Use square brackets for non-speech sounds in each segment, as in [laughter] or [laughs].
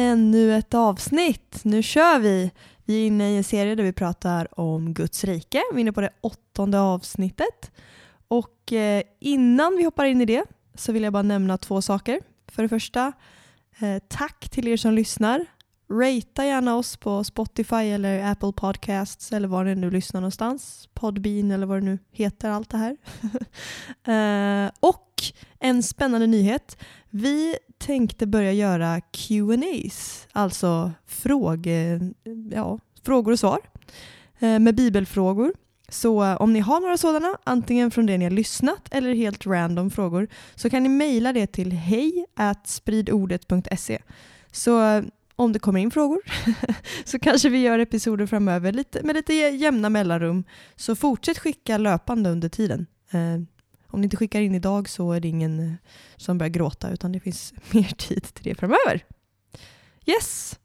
Ännu ett avsnitt. Nu kör vi. Vi är inne i en serie där vi pratar om Guds rike. Vi är inne på det åttonde avsnittet. Och eh, innan vi hoppar in i det så vill jag bara nämna två saker. För det första, eh, tack till er som lyssnar. Rata gärna oss på Spotify eller Apple Podcasts eller var ni nu lyssnar någonstans. Podbean eller vad det nu heter allt det här. [laughs] Eh, och en spännande nyhet. Vi tänkte börja göra Q&As, alltså fråge, ja, frågor och svar eh, med bibelfrågor. Så om ni har några sådana, antingen från det ni har lyssnat eller helt random frågor, så kan ni mejla det till hej spridordet.se. Så eh, om det kommer in frågor [laughs] så kanske vi gör episoder framöver lite, med lite jämna mellanrum. Så fortsätt skicka löpande under tiden. Eh, om ni inte skickar in idag så är det ingen som börjar gråta utan det finns [laughs] mer tid till det framöver. Yes!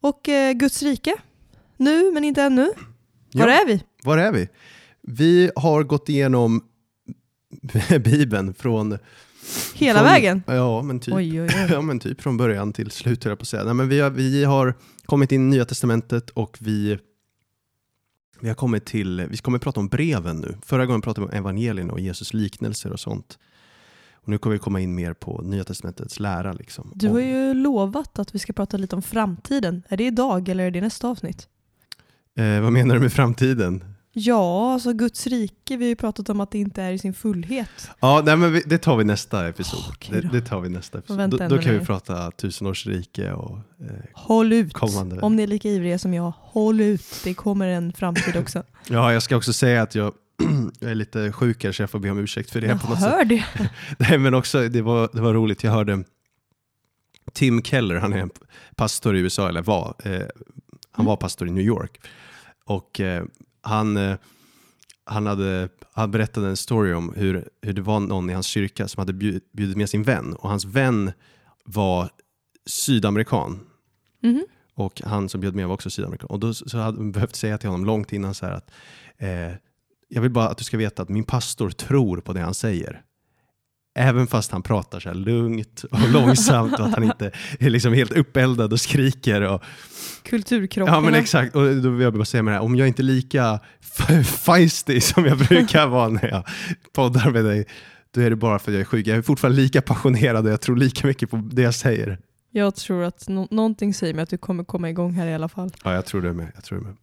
Och eh, Guds rike. Nu men inte ännu. Var ja, är vi? Var är vi? Vi har gått igenom [laughs] Bibeln från Hela från, vägen? Ja men, typ, oj, oj, oj. [laughs] ja, men typ från början till slut, jag på att säga. Nej, men vi, har, vi har kommit in i Nya Testamentet och vi vi har kommit till, vi kommer att prata om breven nu. Förra gången pratade vi om evangelierna och Jesus liknelser och sånt. Och nu kommer vi komma in mer på Nya Testamentets lära. Liksom. Du har ju lovat att vi ska prata lite om framtiden. Är det idag eller är det nästa avsnitt? Eh, vad menar du med framtiden? Ja, alltså Guds rike, vi har ju pratat om att det inte är i sin fullhet. Ja, nej, men vi, det tar vi nästa episod. Okay, det, det, tar vi nästa episod. Då, då, kan vi prata tusenårsrike och eh, Håll ut! Kommande. Om ni är lika ivriga som jag, håll ut. Det kommer en framtid också. [laughs] ja, jag ska också säga att jag, [clears throat] jag är lite sjuk här så jag får be om ursäkt för det. Jag på hör det. [laughs] nej, men också, det var, det var roligt, jag hörde Tim Keller, han är en pastor i USA, eller var, eh, han var pastor i New York. Och eh, han, eh, han, hade, han berättade en story om hur, hur det var någon i hans kyrka som hade bjudit med sin vän och hans vän var sydamerikan. Mm -hmm. Och han som bjöd med var också sydamerikan. Och då så hade man behövt säga till honom långt innan så att eh, jag vill bara att du ska veta att min pastor tror på det han säger. Även fast han pratar så här lugnt och [laughs] långsamt och att han inte är liksom helt uppeldad och skriker. Och, Kulturkrockarna. Ja men exakt, och då vill jag bara säga med det här, om jag inte är lika feisty som jag brukar vara när jag poddar med dig, då är det bara för att jag är sjuk. Jag är fortfarande lika passionerad och jag tror lika mycket på det jag säger. Jag tror att no någonting säger mig att du kommer komma igång här i alla fall. Ja, jag tror det med. Jag tror det med.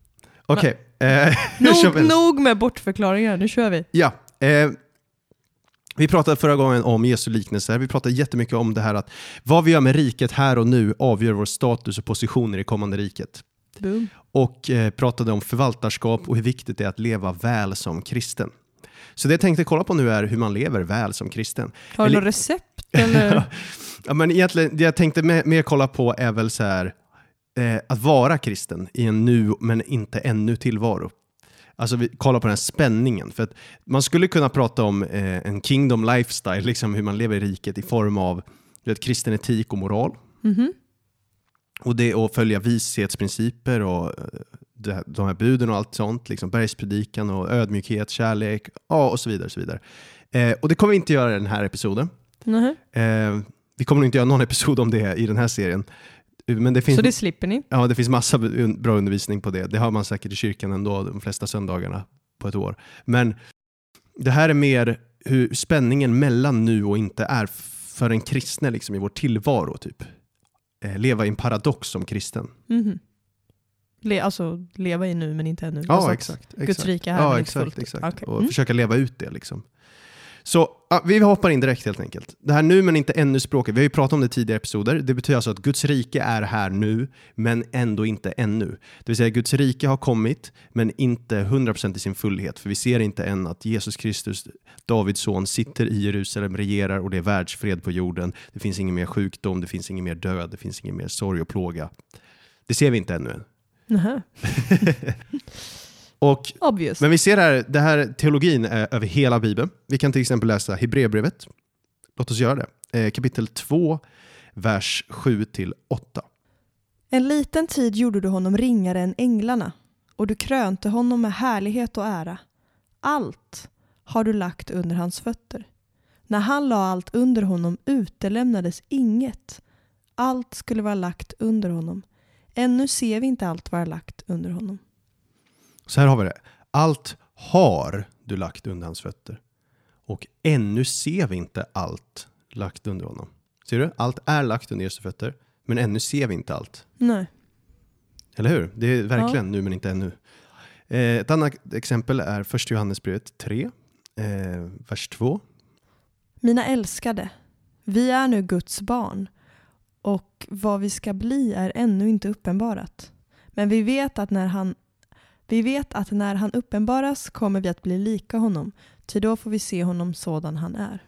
Okej. Okay. Eh, [laughs] nog, nog med bortförklaringar, nu kör vi. Ja. Eh, vi pratade förra gången om Jesu liknelser. Vi pratade jättemycket om det här att vad vi gör med riket här och nu avgör vår status och position i det kommande riket. Boom. Och eh, pratade om förvaltarskap och hur viktigt det är att leva väl som kristen. Så det jag tänkte kolla på nu är hur man lever väl som kristen. Har du något recept? Eller? [laughs] ja, men egentligen, det jag tänkte mer, mer kolla på är väl så här, eh, att vara kristen i en nu men inte ännu tillvaro. Alltså vi kollar på den här spänningen. För att man skulle kunna prata om eh, en kingdom lifestyle, [laughs] liksom hur man lever i riket i form av vet, kristen etik och moral. Mm -hmm. Och det att följa vishetsprinciper och eh, de här buden och allt sånt. Liksom bergspredikan och ödmjukhet, kärlek ja, och så vidare. Och, så vidare. Eh, och det kommer vi inte göra i den här episoden. Mm -hmm. eh, vi kommer inte göra någon episod om det i den här serien. Men det finns, så det slipper ni? Ja, det finns massa bra undervisning på det. Det har man säkert i kyrkan ändå de flesta söndagarna på ett år. Men det här är mer hur spänningen mellan nu och inte är för en kristne liksom, i vår tillvaro. Typ. Eh, leva i en paradox som kristen. Mm -hmm. Le alltså leva i nu men inte ännu. Ja, alltså exakt, Guds rika här ja, exakt, exakt. Okay. Och mm. försöka leva ut det. Liksom. Så ja, vi hoppar in direkt helt enkelt. Det här nu men inte ännu språket, vi har ju pratat om det i tidigare episoder. Det betyder alltså att Guds rike är här nu, men ändå inte ännu. Det vill säga Guds rike har kommit, men inte 100% i sin fullhet. För vi ser inte än att Jesus Kristus, Davids son, sitter i Jerusalem, regerar och det är världsfred på jorden. Det finns ingen mer sjukdom, det finns ingen mer död, det finns ingen mer sorg och plåga. Det ser vi inte ännu. Nähä. [laughs] Och Obvious. Men vi ser här, det här teologin är över hela Bibeln. Vi kan till exempel läsa Hebreerbrevet. Låt oss göra det. Eh, kapitel 2, vers 7-8. En liten tid gjorde du honom ringare än änglarna och du krönte honom med härlighet och ära. Allt har du lagt under hans fötter. När han la allt under honom utelämnades inget. Allt skulle vara lagt under honom. Ännu ser vi inte allt vara lagt under honom. Så här har vi det. Allt har du lagt under hans fötter. Och ännu ser vi inte allt lagt under honom. Ser du? Allt är lagt under Jesu fötter, men ännu ser vi inte allt. Nej. Eller hur? Det är verkligen nu men inte ännu. Eh, ett annat exempel är 1 Johannesbrevet 3, eh, vers 2. Mina älskade, vi är nu Guds barn och vad vi ska bli är ännu inte uppenbarat. Men vi vet att när han vi vet att när han uppenbaras kommer vi att bli lika honom, ty då får vi se honom sådan han är.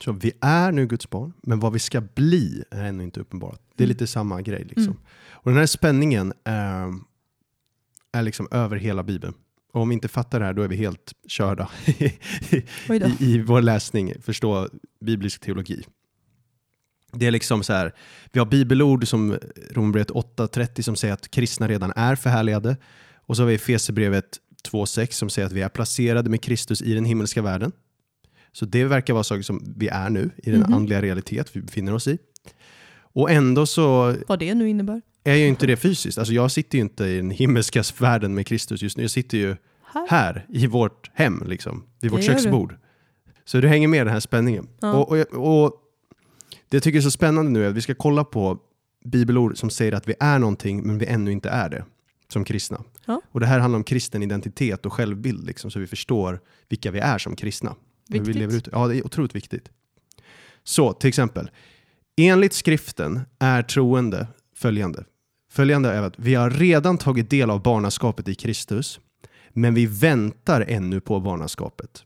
Så vi är nu Guds barn, men vad vi ska bli är ännu inte uppenbarat. Det är Mm. lite samma grej. Liksom. Mm. Och den här spänningen är, är liksom över hela Bibeln. Och om vi inte fattar det här, då är vi helt körda [laughs] i, i vår läsning, förstå biblisk teologi. Det är liksom så här, vi har bibelord som Romarbrevet 8.30 som säger att kristna redan är förhärligade. Och så har vi Efesierbrevet 2.6 som säger att vi är placerade med Kristus i den himmelska världen. Så det verkar vara saker som vi är nu i den Mhm. andliga realitet vi befinner oss i. Och ändå så Vad det nu innebär. är ju inte det fysiskt. Alltså jag sitter ju inte i den himmelska världen med Kristus just nu. Jag sitter ju Här. här i vårt hem, liksom, vid vårt Det köksbord. Så du hänger med den här spänningen. Ja. Och, och, och Det jag tycker är så spännande nu är att vi ska kolla på bibelord som säger att vi är någonting men vi ännu inte är det som kristna. Ja. Och Det här handlar om kristen identitet och självbild liksom, så vi förstår vilka vi är som kristna. Hur Vi Viktigt. lever ut. Ja, det är otroligt viktigt. Så till exempel, enligt skriften är troende följande. Följande är att vi har redan tagit del av barnaskapet i Kristus, men vi väntar ännu på barnaskapet.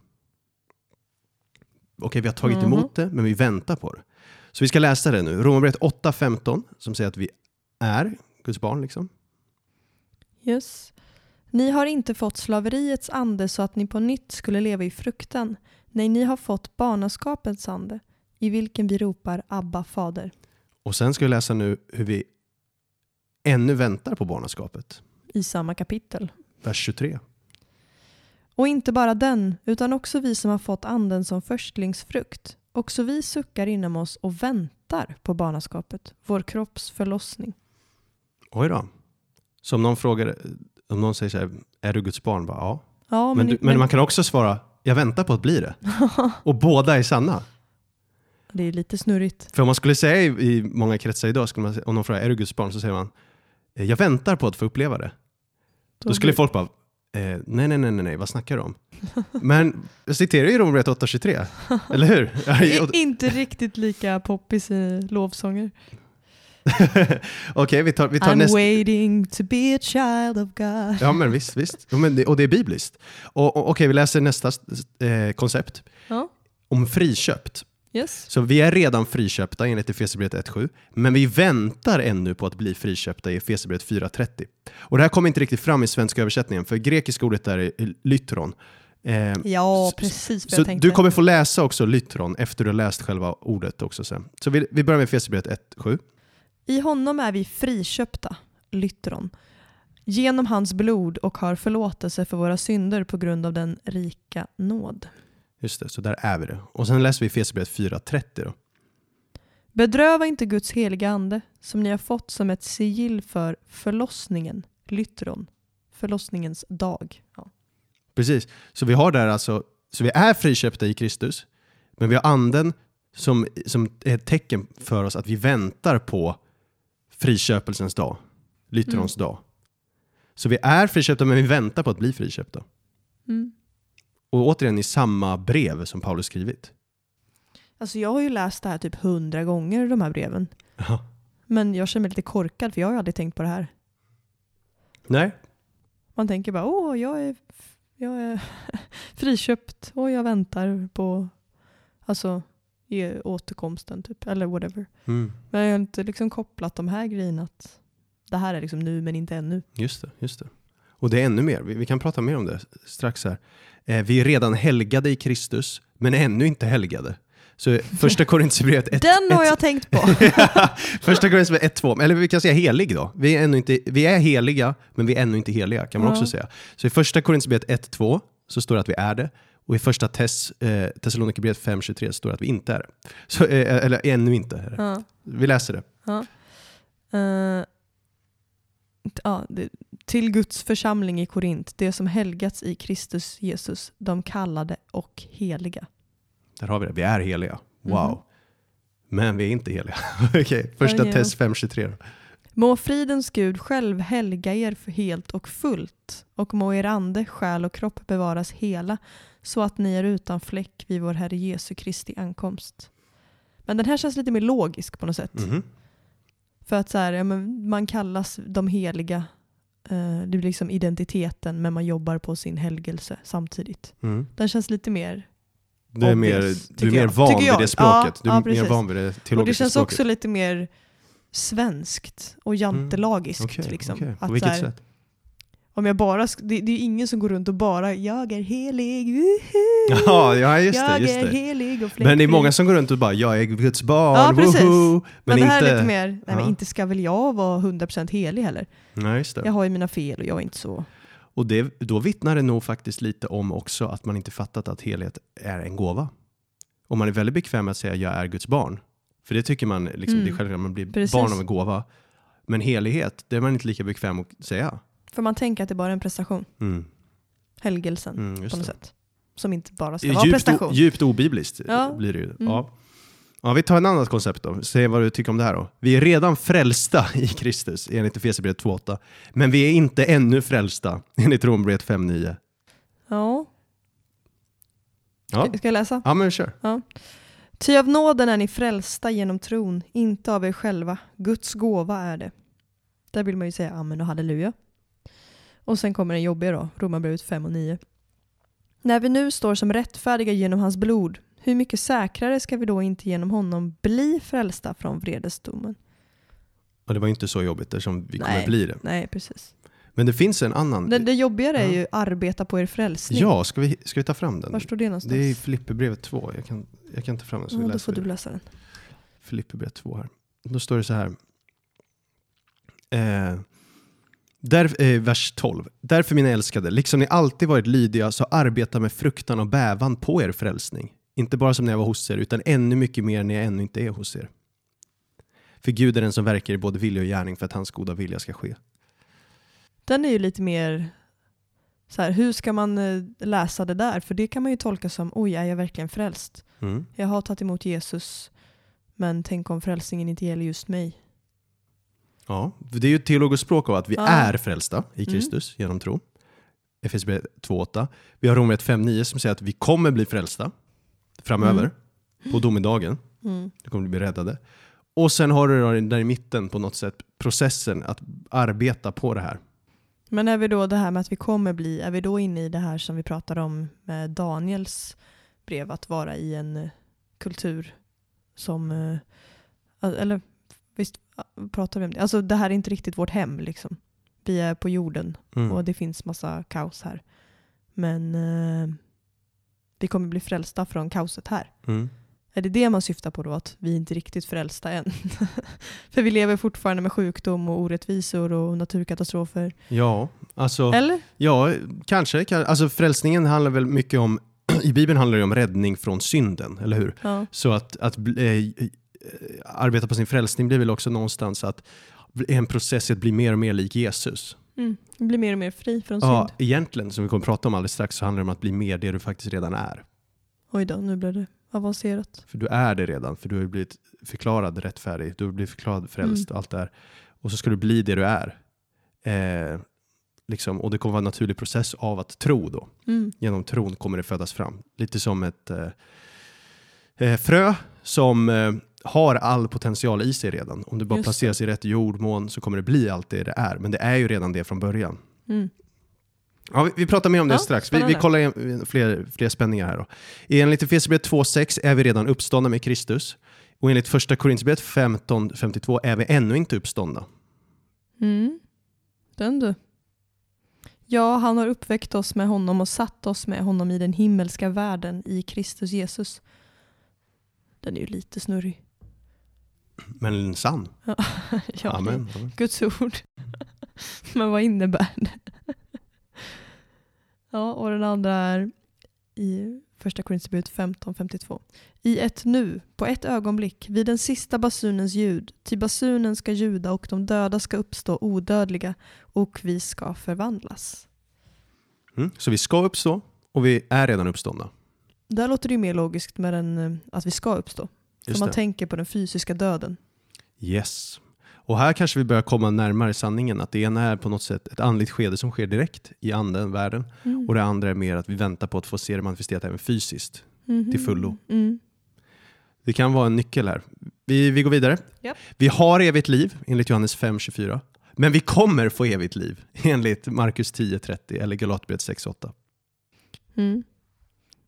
Okej, vi har tagit Mhm. emot det, men vi väntar på det. Så vi ska läsa det nu. Romarbrevet 8.15 som säger att vi är Guds barn. Liksom. Yes. Ni har inte fått slaveriets ande så att ni på nytt skulle leva i fruktan. Nej, ni har fått barnaskapets ande i vilken vi ropar Abba, fader. Och sen ska vi läsa nu hur vi ännu väntar på barnaskapet. I samma kapitel. Vers 23. Och inte bara den, utan också vi som har fått anden som förstlingsfrukt. Också vi suckar inom oss och väntar på barnaskapet, vår kropps förlossning. Oj då. Så om någon frågar, om någon säger så här, är du Guds barn? Bara, ja. Ja, Men, men, du, men man kan också svara, jag väntar på att bli det. [laughs] Och båda är sanna. det är lite snurrigt. För om man skulle säga i, i många kretsar idag, skulle man, om någon frågar, är du Guds barn? Så säger man, "Eh, jag väntar på att få uppleva det. Då skulle folk bara, eh, nej, nej, nej, nej, vad snackar du om? [laughs] Men jag citerar ju Romarbrevet 8.23, eller hur? [laughs] Inte riktigt lika poppis i lovsånger. [laughs] Okej, vi tar, vi tar I'm nästa. waiting to be a child of God. Ja, men visst, visst. Ja, men det, och det är bibliskt. Och, och, Okej, vi läser nästa eh, koncept. Ja, Om friköpt. yes. Så vi är redan friköpta enligt Efesierbrevet 1.7, men vi väntar ännu på att bli friköpta i Efesierbrevet 4.30. Och det här kommer inte riktigt fram i svenska översättningen, för grekiska ordet där är lytron. Eh, Ja, precis så tänkte. du kommer få läsa också lytron efter du har läst själva ordet också sen. Så vi, vi börjar med Efesierbrevet 1.7. I honom är vi friköpta, lytteron, genom hans blod och har förlåtelse för våra synder på grund av den rika nåd. Just det, så där är vi det. Och sen läser vi Efesierbrevet 4.30 då. Bedröva inte Guds heliga ande som ni har fått som ett sigill för förlossningen, lytteron, förlossningens dag. Ja. Precis, så vi har där alltså, så vi är friköpta i Kristus, men vi har anden som, som är ett tecken för oss att vi väntar på friköpelsens dag, lyttrons dag. Så vi är friköpta men vi väntar på att bli friköpta. Mm. Och återigen i samma brev som Paulus skrivit. Alltså jag har ju läst det här typ hundra gånger, de här breven. Ja. Men jag känner mig lite korkad för jag har ju aldrig tänkt på det här. Nej, Man tänker bara, åh, jag är, jag är [laughs] friköpt och jag väntar på alltså, i återkomsten typ, eller whatever. mm. Men jag har inte liksom kopplat de här grejerna att det här är liksom nu men inte ännu. just det. Just det. Och det är ännu mer, vi, vi kan prata mer om det strax här. Eh, vi är redan helgade i Kristus, men ännu inte helgade. Så första [laughs] Korinthierbrevet 1, Den har jag tänkt på. [laughs] Första Korinthierbrevet 1, 2, eller vi kan säga helig då. Vi är, ännu inte, vi är heliga, men vi är ännu inte heliga kan man Ja. också säga. Så i första Korinthierbrevet 1, 2 så står det att vi är det. Och i första Tess, eh, Thessalonikerbrevet 5, 23 står det att vi inte är det. Så, eh, eller ännu inte är det. ja. Vi läser det. Ja. Eh, ja, det, till Guds församling i Korint, det som helgats i Kristus Jesus, de kallade och heliga. Där har vi det. Vi är heliga. Wow. Mhm. Men vi är inte heliga. [laughs] Okej, första Ja, ja. Tess 5, 23 då. Må fridens Gud själv helga er helt och fullt och må er ande, själ och kropp bevaras hela så att ni är utan fläck vid vår Herre Jesu Kristi ankomst. Men den här känns lite mer logisk på något sätt. Mhm. För att så här, ja, men man kallas de heliga, eh, det blir liksom identiteten men man jobbar på sin helgelse samtidigt. Mm. Den känns lite mer, Du är, mer, Obvious, du är mer van vid det språket. Ja, du är ja, mer van vid det och det teologiska känns språket. också lite mer svenskt och jantelagiskt. Mm. Okej, liksom. Att På vilket så här, sätt? Om jag bara, det, det är ingen som går runt och bara jag är helig, [laughs] Ja, ja just jag det. Just är det. helig och Men det är fläckfri." många som går runt och bara jag är Guds barn, Ja, precis. woho! Men, Men, det här inte... är lite mer, nej men Ja. inte ska väl jag vara 100% helig heller. Nej, just det. Jag har ju mina fel och jag är inte så. Och det, då vittnar det nog faktiskt lite om också att man inte fattat att helhet är en gåva. Och man är väldigt bekväm med att säga jag är Guds barn. För det tycker man, liksom, Mm. det är självklart, man blir Precis. barn av en gåva. Men helighet, det är man inte lika bekväm att säga. För man tänker att det bara är en prestation. Mm. Helgelsen Mm, på något det. sätt. Som inte bara ska vara Djupt, prestation. o, djupt obibliskt Ja. blir det ju. Mm. Ja. Ja, vi tar ett annat koncept då. Se vad du tycker om det här då. Vi är redan frälsta [laughs] i Kristus enligt Efesierbrevet 2.8. Men vi är inte ännu frälsta [laughs] enligt Romarbrevet 5.9. Ja. Ja. Ska, ska jag läsa? ja, men kör. Ty av nåden är ni frälsta genom tron, inte av er själva. Guds gåva är det. Där vill man ju säga amen och halleluja. Och sen kommer den jobbiga då, Romarbrevet 5 och 9. När vi nu står som rättfärdiga genom hans blod, hur mycket säkrare ska vi då inte genom honom bli frälsta från vredesdomen? Och det var inte så jobbigt eftersom vi kommer Nej. bli det. Nej, precis. Men det finns en annan. Det, det jobbigare är ju arbeta på er frälsning. Ja, ska vi, ska vi ta fram den? Var står det någonstans? Det är i Filipperbrevet 2. Jag kan, jag kan ta fram den så ja, vi då läser får det. du läsa den. Filipperbrevet 2 här. Då står det så här. Eh, där, eh, vers 12. Därför mina älskade, liksom ni alltid varit lydiga så arbeta med fruktan och bävan på er frälsning. Inte bara som när jag var hos er, utan ännu mycket mer när jag ännu inte är hos er. För Gud är den som verkar i både vilja och gärning för att hans goda vilja ska ske. Den är ju lite mer så här, hur ska man eh, läsa det där? För det kan man ju tolka som, oj, är jag verkligen frälst? Mm. Jag har tagit emot Jesus, men tänk om frälsningen inte gäller just mig. Ja, det är ju ett språk av att vi Ja. är frälsta i Mm. Kristus genom tro. Efesierbrevet 2.8. Vi har Romarbrevet 5.9 som säger att vi kommer bli frälsta framöver på domedagen. Mm. Du kommer bli räddade. Och sen har du där i mitten på något sätt processen att arbeta på det här. Men är vi då det här med att vi kommer bli, är vi då inne i det här som vi pratade om med Daniels brev, att vara i en eh, kultur som, eh, eller visst pratar vi om det? Alltså det här är inte riktigt vårt hem liksom. Vi är på jorden Mm. och det finns massa kaos här. Men eh, vi kommer bli frälsta från kaoset här. Mm. Är det det man syftar på då? Att vi inte riktigt frälsta än? [laughs] För vi lever fortfarande med sjukdom och orättvisor och naturkatastrofer. Ja, alltså, Eller? ja, kanske. kan- Alltså frälsningen handlar väl mycket om, [clears throat] i Bibeln handlar det om räddning från synden, eller hur? Ja. Så att, att bli- eh, arbeta på sin frälsning blir väl också någonstans att en process att bli mer och mer lik Jesus. Mm. Vi blir mer och mer fri från Ja, synd. egentligen, som vi kommer att prata om alldeles strax, så handlar det om att bli mer det du faktiskt redan är. Oj då, nu blev det avancerat. För du är det redan, för du har blivit förklarad rättfärdig, du har blivit förklarad frälst och allt det här. Och så ska du bli det du är. Eh, liksom, och det kommer vara en naturlig process av att tro då. Mm. Genom tron kommer det födas fram. Lite som ett eh, eh, frö som eh, har all potential i sig redan. Om det bara Just det. placeras i rätt jordmån så kommer det bli allt det det är. Men det är ju redan det från början. Mm. Ja, vi, vi pratar mer om det Ja, strax. Vi, vi kollar igen- fler, fler spänningar här. Då. Enligt Efesierbrevet 2.6 är vi redan uppståndna med Kristus. Och enligt första Korinthierbrevet 15.52 är vi ännu inte uppståndna. Mm. Den du. Ja, han har uppväckt oss med honom och satt oss med honom i den himmelska världen i Kristus Jesus. Den är ju lite snurrig. Men sann. ja, [laughs] Amen. Amen. Guds ord. [laughs] Men vad innebär det? Ja, och den andra är i första Korinthierbrevet 15.52. I ett nu, på ett ögonblick, vid den sista basunens ljud, till basunen ska ljuda och de döda ska uppstå odödliga och vi ska förvandlas. Mm. Så vi ska uppstå och vi är redan uppståndna. Där låter det ju mer logiskt med den, eh, att vi ska uppstå. För man tänker på den fysiska döden. Yes. Och här kanske vi börjar komma närmare sanningen att det ena är på något sätt ett andligt skede som sker direkt i anden, världen. Mm. Och det andra är mer att vi väntar på att få se det manifesterat även fysiskt. Mhm. till fullo. Mm. Det kan vara en nyckel här. Vi, vi går vidare. Japp. Vi har evigt liv enligt Johannes 5.24. Men vi kommer få evigt liv [laughs] enligt Markus 10.30 eller Galatbrevet 6.8. Mm.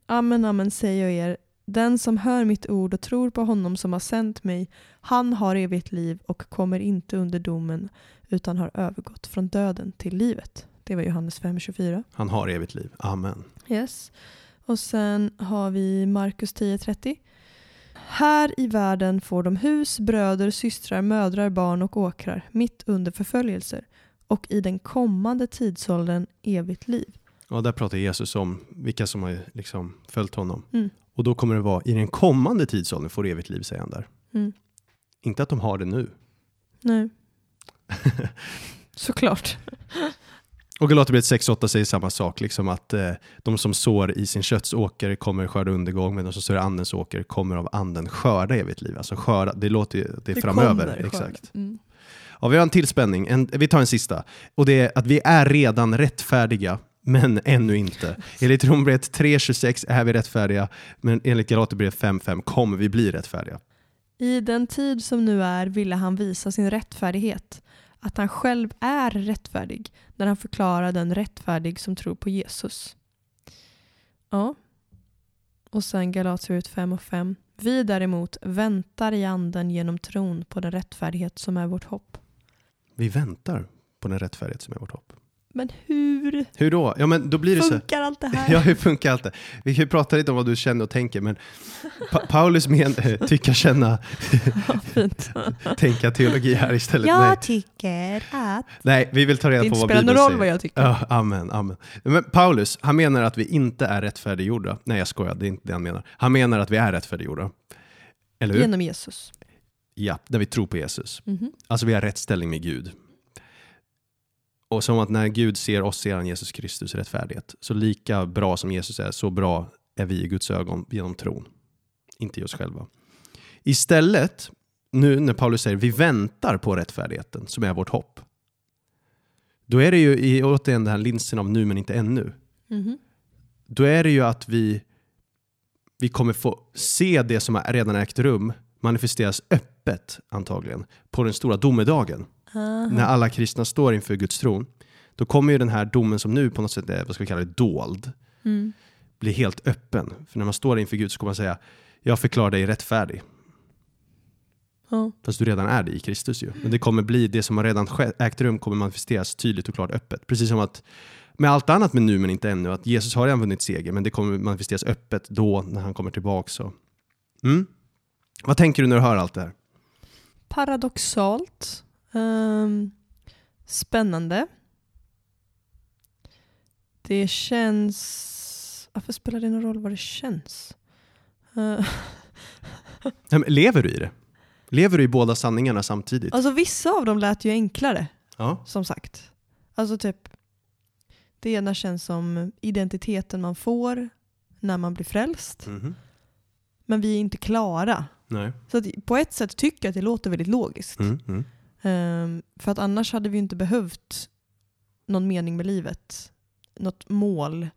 Amen, amen säger jag er. Den som hör mitt ord och tror på honom som har sänt mig, han har evigt liv och kommer inte under domen utan har övergått från döden till livet. Det var Johannes 5.24. Han har evigt liv. Amen. Yes. Och sen har vi Markus 10.30. Här i världen får de hus, bröder, systrar, mödrar, barn och åkrar mitt under förföljelser och i den kommande tidsåldern evigt liv. Och där pratar Jesus om vilka som har liksom följt honom. Mm. Och då kommer det vara i den kommande tidsåldern får evigt liv, säger han där. Mm. Inte att de har det nu. Nej. [laughs] Såklart. Och Galaterbrevet 6.8 säger samma sak, liksom att eh, de som sår i sin kötts åker kommer skörda undergång, men de som sår i andens åker kommer av anden skörda evigt liv. Alltså skörda, det låter ju, det är framöver. kommer, Exakt. Mm. Ja, vi har en till spänning, en, vi tar en sista. Och det är att vi är redan rättfärdiga, men ännu inte. Enligt Romarbrevet 3.26 är vi rättfärdiga, men enligt Galaterbrevet 5.5 kommer vi bli rättfärdiga. I den tid som nu är ville han visa sin rättfärdighet, att han själv är rättfärdig, när han förklarar den rättfärdig som tror på Jesus. Ja. Och sen Galaterbrevet 5 och 5. Vi däremot väntar i anden genom tron på den rättfärdighet som är vårt hopp. Vi väntar på den rättfärdighet som är vårt hopp. Men hur Hur då? Ja, men då blir det så. funkar allt det här? [laughs] Ja, hur funkar allt det? Vi kan ju prata lite om vad du känner och tänker, men pa Paulus men, eh, tycka, känna, [laughs] [laughs] tänka teologi här istället. Nej. tycker att... Nej, vi vill ta reda Det på vad spelar Bibeln någon roll säger. vad jag tycker. Ja, amen, amen. Men Paulus, han menar att vi inte är rättfärdiggjorda. Nej, jag skojar, det är inte det han menar. Han menar att vi är rättfärdiggjorda. Eller hur? Genom Jesus. Ja, när vi tror på Jesus. Mhm. Alltså vi har rätt ställning med Gud. Och som att när Gud ser oss ser han Jesus Kristus rättfärdighet. Så lika bra som Jesus är, så bra är vi i Guds ögon genom tron. Inte i oss själva. Istället, nu när Paulus säger vi väntar på rättfärdigheten som är vårt hopp. Då är det ju i, återigen den här linsen av nu men inte ännu. Mhm. Då är det ju att vi, vi kommer få se det som redan ägt rum manifesteras öppet antagligen på den stora domedagen. Aha. När alla kristna står inför Guds tron. Då kommer ju den här domen som nu på något sätt är, vad ska vi kalla det, dold, Mm. bli helt öppen. För när man står inför Gud så kommer man säga, jag förklarar dig rättfärdig. Ja. Fast du redan är det i Kristus ju. Men det kommer bli, det som har redan skett, ägt rum kommer manifesteras tydligt och klart öppet. Precis som att med allt annat med nu men inte ännu, att Jesus har redan vunnit seger, men det kommer manifesteras öppet då när han kommer tillbaka. Så. Mm. Vad tänker du när du hör allt det här? Paradoxalt. Ehm, spännande. Det känns... Varför spelar det någon roll vad det känns? [laughs] Eh, Nej, Lever du i det? Lever du i båda sanningarna samtidigt? alltså vissa av dem lät ju enklare, Ja. som sagt. Alltså typ, det ena känns som identiteten man får när man blir frälst. Mhm. Men vi är inte klara. Nej. Så på ett sätt tycker jag att det låter väldigt logiskt. Mm, mm. Ehm, för att annars hade vi inte behövt någon mening med livet. Något mål,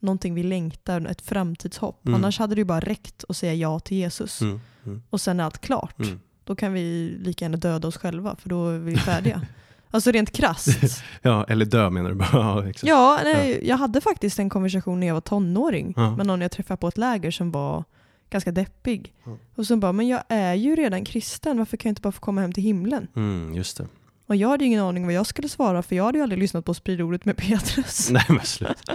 någonting vi längtar, ett framtidshopp. Mm. Annars hade det ju bara räckt att säga ja till Jesus Mm. Mm. och sen är allt klart. Mm. Då kan vi lika gärna döda oss själva för då är vi färdiga. [laughs] alltså rent krasst. Ja, eller dö menar du bara. [laughs] Ja, exakt. Ja, nej, jag hade faktiskt en konversation när jag var tonåring Ja. med någon jag träffade på ett läger som var ganska deppig. Ja. Och som bara, men jag är ju redan kristen, varför kan jag inte bara få komma hem till himlen? Mm, just det. Och jag hade ingen aning vad jag skulle svara för jag hade ju aldrig lyssnat på Sprid ordet med [laughs] Petrus. Nej men slut. [laughs]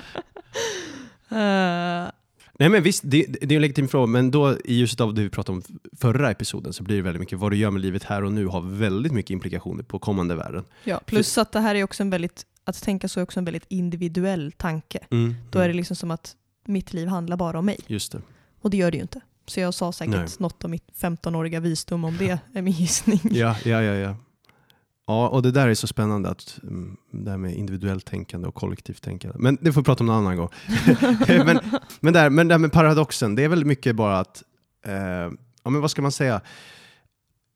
Eh, Nej men visst, det, det är en legitim fråga, men då i ljuset av det vi pratade om förra episoden så blir det väldigt mycket vad du gör med livet här och nu har väldigt mycket implikationer på kommande världen. ja, plus att det här är också en väldigt, att tänka så är också en väldigt individuell tanke. Mm. Då är det liksom som att mitt liv handlar bara om mig. Just det. Och det gör det ju inte. Så jag sa säkert Nej. något om mitt 15-åriga visdom om det, är min gissning. Ja, ja, ja, ja. Ja, och det där är så spännande, att, mm, det här med individuellt tänkande och kollektivt tänkande. Men det får vi prata om någon annan gång. [laughs] [laughs] men, men, där, men det här med paradoxen, det är väldigt mycket bara att, eh, ja men vad ska man säga?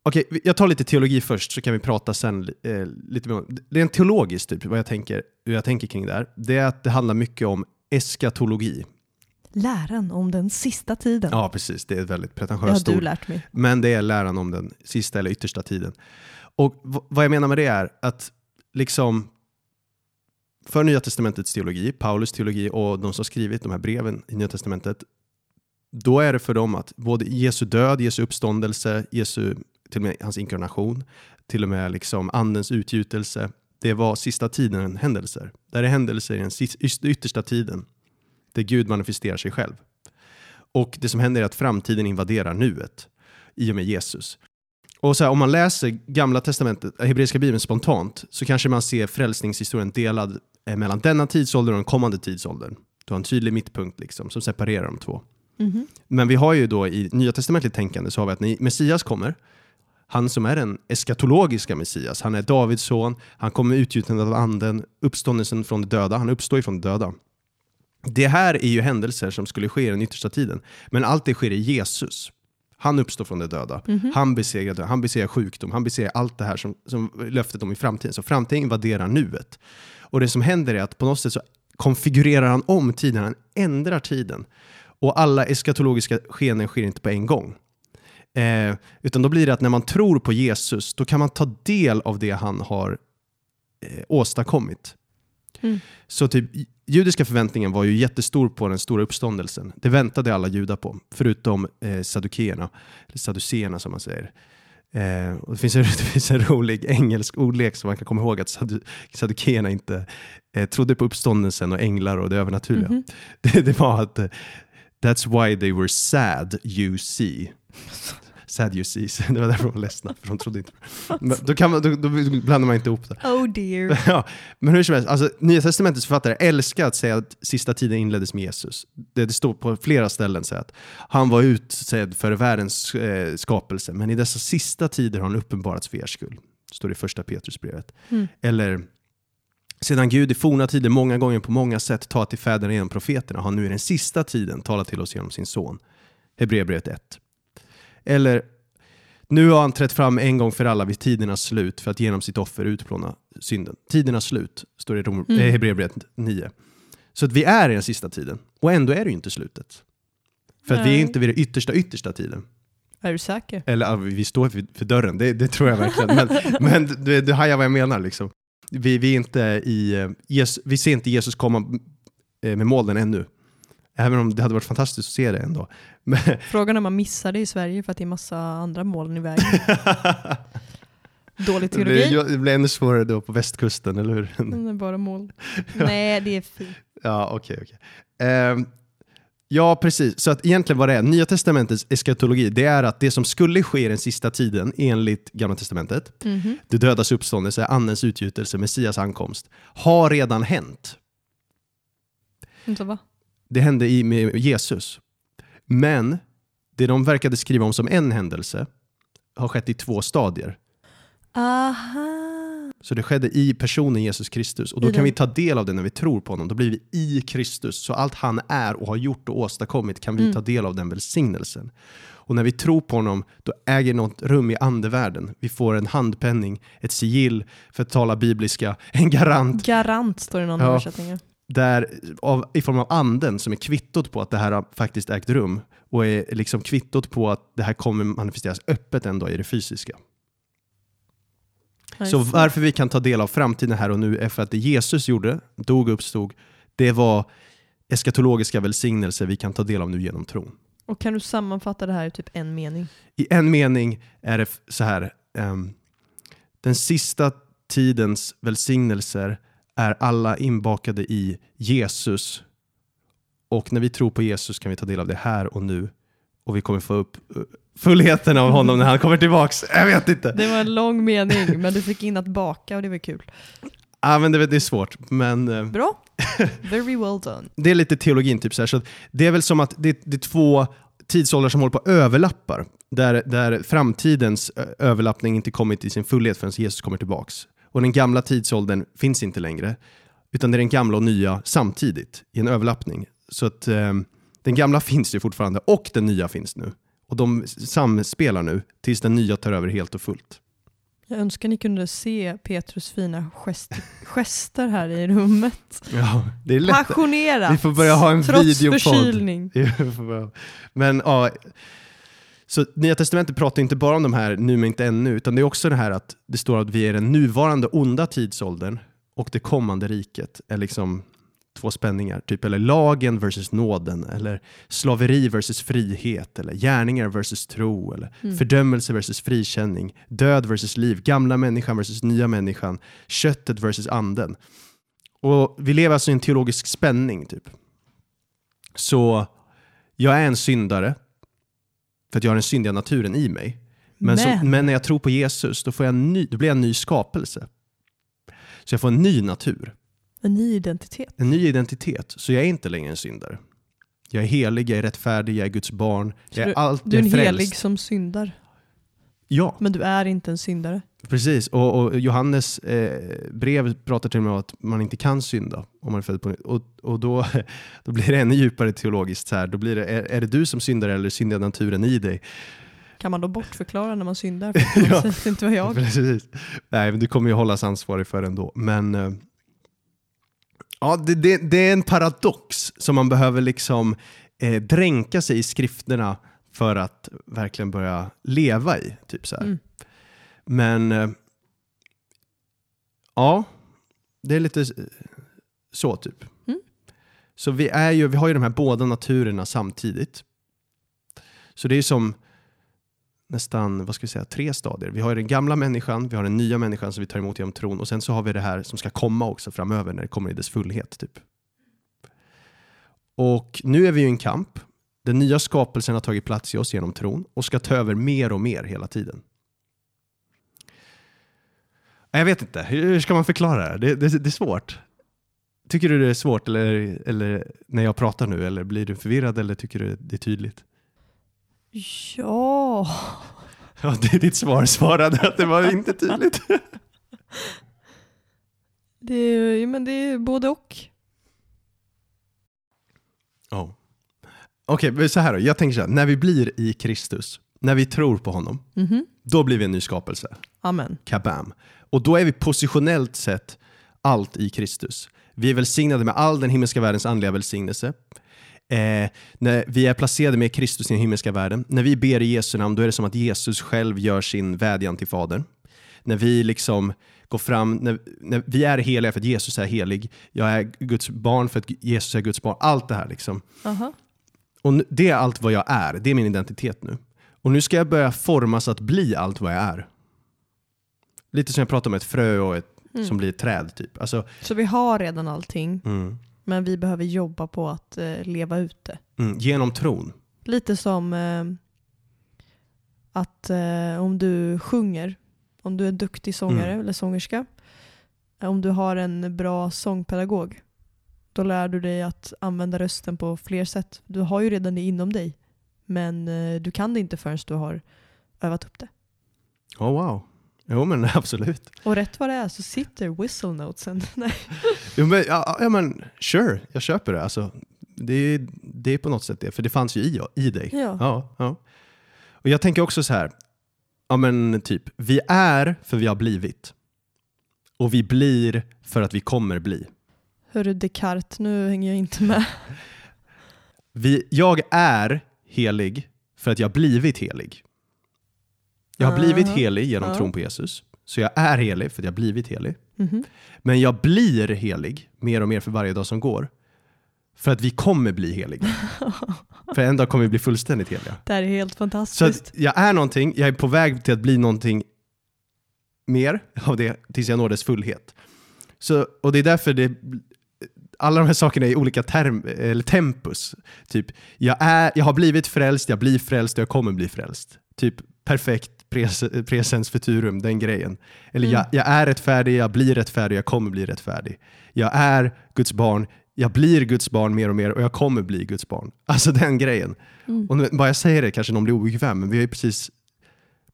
Okej, vi- jag tar lite teologi först så kan vi prata sen eh, lite mer om, det är en teologisk typ, vad jag tänker, hur jag tänker kring det här. Det är att det handlar mycket om eskatologi. Läran om den sista tiden. Ja, precis, det är ett väldigt pretentiöst du ord. lärt mig. Men det är läran om den sista eller yttersta tiden. Och vad jag menar med det är att liksom för Nya Testamentets teologi, Paulus teologi och de som skrivit de här breven i Nya Testamentet, då är det för dem att både Jesu död, Jesu uppståndelse, Jesu, till och med hans inkarnation, till och med liksom andens utgjutelse, det var sista tiden händelser. Där är händelser i den yttersta tiden, där Gud manifesterar sig själv. Och det som händer är att framtiden invaderar nuet i och med Jesus. Och så här, om man läser gamla testamentet, hebreiska bibeln spontant, så kanske man ser frälsningshistorien delad eh, mellan denna tidsålder och den kommande tidsåldern. Du har en tydlig mittpunkt liksom, som separerar de två. Mhm. Men vi har ju då i nya testamentligt tänkande så har vi att när Messias kommer, han som är den eskatologiska Messias, han är Davids son, han kommer utgjuten av anden, uppståndelsen från de döda, han uppstår ifrån de döda. Det här är ju händelser som skulle ske i den yttersta tiden, men allt det sker i Jesus. Han uppstår från de döda, Mhm. han besegrar död, han besegrar sjukdom, han besegrar allt det här som, som löftet om i framtiden. Så framtiden invaderar nuet. Och det som händer är att på något sätt så konfigurerar han om tiden, han ändrar tiden. Och alla eskatologiska skeenden sker inte på en gång. Eh, utan då blir det att när man tror på Jesus, då kan man ta del av det han har eh, åstadkommit. Mm. Så typ, judiska förväntningen var ju jättestor på den stora uppståndelsen. Det väntade alla judar på, förutom eh, saddukeerna, eller sadduceerna som man säger. Eh, och det, finns en, [laughs] det finns en rolig engelsk ordlek som man kan komma ihåg att saddu- saddukeerna inte eh, trodde på uppståndelsen och änglar och det övernaturliga. Mhm. [laughs] Det, det var att eh, That's why they were sad you see. [laughs] Sad you see. [laughs] Det var därför de var ledsna, för de trodde inte. Men Då, kan man, då, då blandar man inte ihop det. Oh dear. [laughs] Ja, men hur som helst, alltså, Nya Testamentets författare älskar att säga att sista tiden inleddes med Jesus. Det, det står på flera ställen så att han var utsedd för världens eh, skapelse, men i dessa sista tider har han uppenbarats för er skull. Står det i första Petrusbrevet. Mm. Eller sedan Gud i forna tider många gånger på många sätt talat till fäderna genom profeterna har nu i den sista tiden talat till oss genom sin son. Hebreerbrevet 1. Eller nu har han trätt fram en gång för alla vid tidernas slut för att genom sitt offer utplåna synden. Tidernas slut, står det i Rom- Mm. eh, Hebreerbrevet 9. Så att vi är i den sista tiden, och ändå är det ju inte slutet. För att vi är inte vid den yttersta, yttersta tiden. Är du säker? Eller vi står för, dörren, det, det tror jag verkligen. Men, [laughs] men du, du hajar vad jag menar. Liksom. Vi, vi, inte i, eh, Jesus, vi ser inte Jesus komma eh, med molnen ännu. Även om det hade varit fantastiskt att se det ändå. Men, [laughs] Frågan är om man missar det i Sverige för att det är massa andra moln i vägen. [laughs] Dålig teologi. det blir ännu svårare då på västkusten, eller hur? Det är bara moln. [laughs] Nej, det är fint. Ja, okej. okej. Ehm, ja, precis. Så att egentligen vad det är, Nya Testamentets eskatologi, det är att det som skulle ske i den sista tiden enligt Gamla Testamentet, Mhm. det dödas uppståndelse, andens utgjutelse, Messias ankomst, har redan hänt. Så va? Det hände i med Jesus. Men det de verkade skriva om som en händelse har skett i två stadier. Aha. Så det skedde i personen Jesus Kristus. Och då kan vi ta del av det när vi tror på honom. Då blir vi i Kristus. Så allt han är och har gjort och åstadkommit kan vi Mm. ta del av den välsignelsen. Och när vi tror på honom, då äger något rum i andevärlden. Vi får en handpenning, ett sigill, för att tala bibliska, en garant. Garant står det i någon Ja. översättning. Där, av, I form av anden som är kvittot på att det här har faktiskt ägt rum. Och är liksom kvittot på att det här kommer manifesteras öppet en dag i det fysiska. Så varför vi kan ta del av framtiden här och nu är för att det Jesus gjorde, dog och uppstod, det var eskatologiska välsignelser vi kan ta del av nu genom tron. Och kan du sammanfatta det här i typ en mening? I en mening är det så här, ehm, den sista tidens välsignelser är alla inbakade i Jesus. Och när vi tror på Jesus kan vi ta del av det här och nu. Och vi kommer få upp eh, fullheten av honom när han kommer tillbaks. [laughs] Jag vet inte. Det var en lång mening, men du fick in att baka och det var kul. Ja, men det, det är svårt, men eh, Bra. [laughs] Very well done. det är lite teologin. Typ så här. Så det är väl som att det, det är två tidsåldrar som håller på att överlappar. Där, där framtidens överlappning inte kommit till sin fullhet förrän Jesus kommer tillbaks. Och den gamla tidsåldern finns inte längre. Utan det är den gamla och nya samtidigt i en överlappning. Så att eh, den gamla finns ju fortfarande och den nya finns nu. Och de samspelar nu tills den nya tar över helt och fullt. Jag önskar ni kunde se Petrus fina gest gester här i rummet. Ja, det är lätt. Passionerat. Vi får börja ha en trots videopodd. förkylning. [laughs] Men ja, så Nya Testamentet pratar inte bara om de här nu men inte ännu, utan det är också det här att det står att vi är den nuvarande onda tidsåldern och det kommande riket är liksom två spänningar, typ eller lagen versus nåden, eller slaveri versus frihet, eller gärningar versus tro, eller Mm. fördömelse versus frikänning, död versus liv, gamla människan versus nya människan, köttet versus anden. Och vi lever alltså i en teologisk spänning, typ. Så jag är en syndare, för att jag har den syndiga naturen i mig. Men, så, Men. men när jag tror på Jesus, då, får jag en ny, då blir jag en ny skapelse. Så jag får en ny natur, En ny identitet. en ny identitet. Så jag är inte längre en syndare. Jag är helig, jag är rättfärdig, jag är Guds barn. Så Jag är du- allt, Du är en frälst. helig som syndar. Ja, Men du är inte en syndare. Precis. Och, och Johannes eh, brev pratar till och med om att man inte kan synda om man är född på nytt. Och, och då, [laughs] då blir det ännu djupare teologiskt. Så här. Då blir det, är, är det du som syndar eller syndar naturen i dig? Kan man då bortförklara när man syndar? [laughs] För Ja. säger inte vad jag. [laughs] Precis. Nej, men du kommer ju hållas ansvarig för ändå. Men eh, ja, det, det, det är en paradox som man behöver liksom eh, dränka sig i skrifterna för att verkligen börja leva i. Typ så här. Mm. Men eh, ja, det är lite så typ. Mm. Så vi, är ju, vi har ju de här båda naturerna samtidigt. Så det är som nästan, vad ska vi säga, tre stadier. Vi har den gamla människan, vi har den nya människan som vi tar emot genom tron och sen så har vi det här som ska komma också framöver när det kommer i dess fullhet. Typ. Och nu är vi ju i en kamp. Den nya skapelsen har tagit plats i oss genom tron och ska ta över mer och mer hela tiden. Jag vet inte, hur ska man förklara det? Det, det, det är svårt. Tycker du det är svårt eller, eller när jag pratar nu? Eller blir du förvirrad eller tycker du det är tydligt? Ja. [laughs] Ja, det är ditt svar. Svarade att det var inte tydligt. [laughs] Det är, men det är både och. Ja. Okej, men så här då. Jag tänker så här. När vi blir i Kristus, när vi tror på honom, Mhm. då blir vi en ny skapelse. Amen. Kabam. Och då är vi positionellt sett allt i Kristus. Vi är välsignade med all den himmelska världens andliga välsignelse. Eh, när vi är placerade med Kristus i den himmelska världen. När vi ber i Jesu namn, då är det som att Jesus själv gör sin vädjan till Fadern. När vi liksom går fram, när, när vi är heliga för att Jesus är helig. Jag är Guds barn för att Jesus är Guds barn. Allt det här liksom. Aha. Och nu- det är allt vad jag är. Det är min identitet nu. Och nu ska jag börja formas att bli allt vad jag är. Lite som jag pratade om ett frö och ett, Mm. som blir ett träd. Typ. Alltså, Så vi har redan allting, mm, men vi behöver jobba på att eh, leva ut det. mm, genom tron. Lite som eh, att eh, om du sjunger, om du är en duktig sångare Mm. eller sångerska, eh, om du har en bra sångpedagog, då lär du dig att använda rösten på fler sätt. Du har ju redan det inom dig, men eh, du kan det inte förrän du har övat upp det. Oh, wow. Jo men [laughs] absolut. Och rätt vad det är så sitter whistle notesen. [laughs] Jo, men, ja, ja, men sure, jag köper det. Alltså, det, är- det är på något sätt det, för det fanns ju i, i dig. Ja. Ja, ja. Och jag tänker också så här, ja men typ, vi är för vi har blivit. Och vi blir för att vi kommer bli. Hörru Descartes, nu hänger jag inte med. [laughs] Vi, jag är helig för att jag blivit helig. Jag har blivit helig genom Ja. tron på Jesus. Så jag är helig för att jag har blivit helig. Mhm. Men jag blir helig mer och mer för varje dag som går. För att vi kommer bli heliga. [laughs] för en dag kommer vi bli fullständigt heliga. Det här är helt Så fantastiskt. att jag är någonting, jag är på väg till att bli någonting mer av det tills jag når dess fullhet. Så, och det är därför det, alla de här sakerna är i olika term, eller tempus. Typ, jag, är, jag har blivit frälst, jag blir frälst och jag kommer bli frälst. Typ perfekt pres, presens futurum, den grejen. Eller Mm. jag, jag är rättfärdig, jag blir rättfärdig, jag kommer bli rättfärdig. Jag är Guds barn, jag blir Guds barn mer och mer och jag kommer bli Guds barn. Alltså den grejen. Mm. Och bara jag säger det kanske någon blir obekväm, men vi har ju precis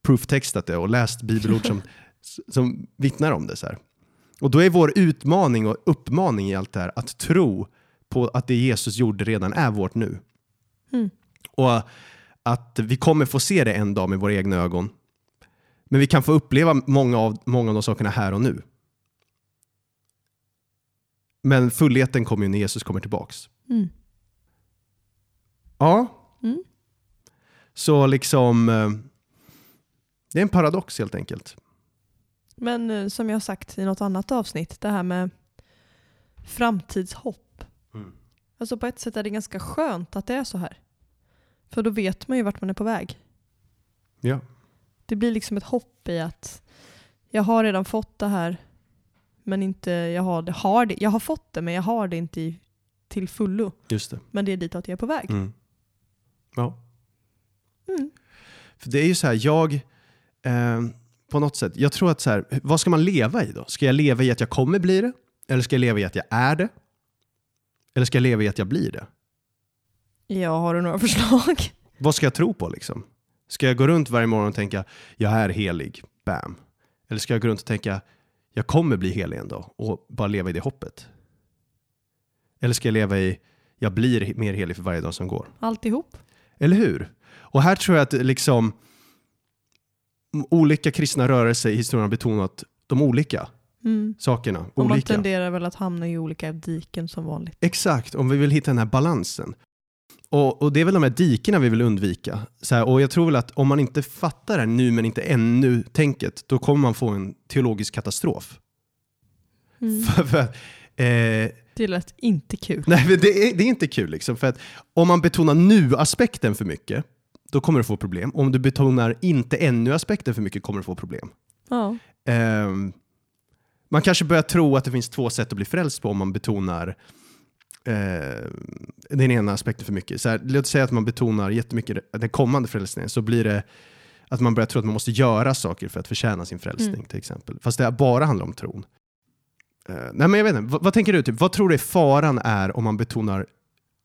prooftextat det och läst bibelord som, [laughs] som vittnar om det. Så här. Och då är vår utmaning och uppmaning i allt det här att tro på att det Jesus gjorde redan är vårt nu. Mm. Och att vi kommer få se det en dag med våra egna ögon. Men vi kan få uppleva många av, många av de sakerna här och nu. Men fullheten kommer ju när Jesus kommer tillbaks. Mm. Ja. Mm. Så liksom, eh, det är en paradox helt enkelt. Men eh, som jag har sagt i något annat avsnitt, det här med framtidshopp. Mm. Alltså på ett sätt är det ganska skönt att det är så här. För då vet man ju vart man är på väg. Ja. Det blir liksom ett hopp i att jag har redan fått det här, men inte, jag har det, har det. Jag har fått det, men jag har det inte i, till fullo. Just det. Men det är ditåt jag är på väg. Mm. Ja. Mm. För det är ju så här, jag, eh, på något sätt, jag tror att så här, vad ska man leva i då? Ska jag leva i att jag kommer bli det? Eller ska jag leva i att jag är det? Eller ska jag leva i att jag blir det? Jag har du några förslag? Vad ska jag tro på liksom? Ska jag gå runt varje morgon och tänka, jag är helig, bam. Eller ska jag gå runt och tänka, jag kommer bli helig en dag och bara leva i det hoppet? Eller ska jag leva i, jag blir mer helig för varje dag som går? Alltihop? Eller hur? Och här tror jag att liksom olika kristna rörelser i historien har betonat de olika Mm. sakerna. Och man olika. tenderar väl att hamna i olika diken som vanligt. Exakt, om vi vill hitta den här balansen. Och, och det är väl de här dikena vi vill undvika. Så här, och jag tror väl att om man inte fattar det här nu men inte ännu-tänket, då kommer man få en teologisk katastrof. Mm. [laughs] För, för, att, eh, Det lät inte kul. nej, det, är, det är inte kul. Liksom, för att om man betonar nu-aspekten för mycket, då kommer du få problem. Om du betonar inte ännu-aspekten för mycket kommer du få problem. Ja. Ehm, man kanske börjar tro att det finns två sätt att bli frälst på om man betonar eh, den ena aspekten för mycket. Så här, låt säga att man betonar jättemycket den kommande frälsningen, så blir det att man börjar tro att man måste göra saker för att förtjäna sin frälsning Mm. till exempel. Fast det bara handlar om tron. Eh, nej men jag vet inte, vad, vad tänker du? Typ, vad tror du faran är om man betonar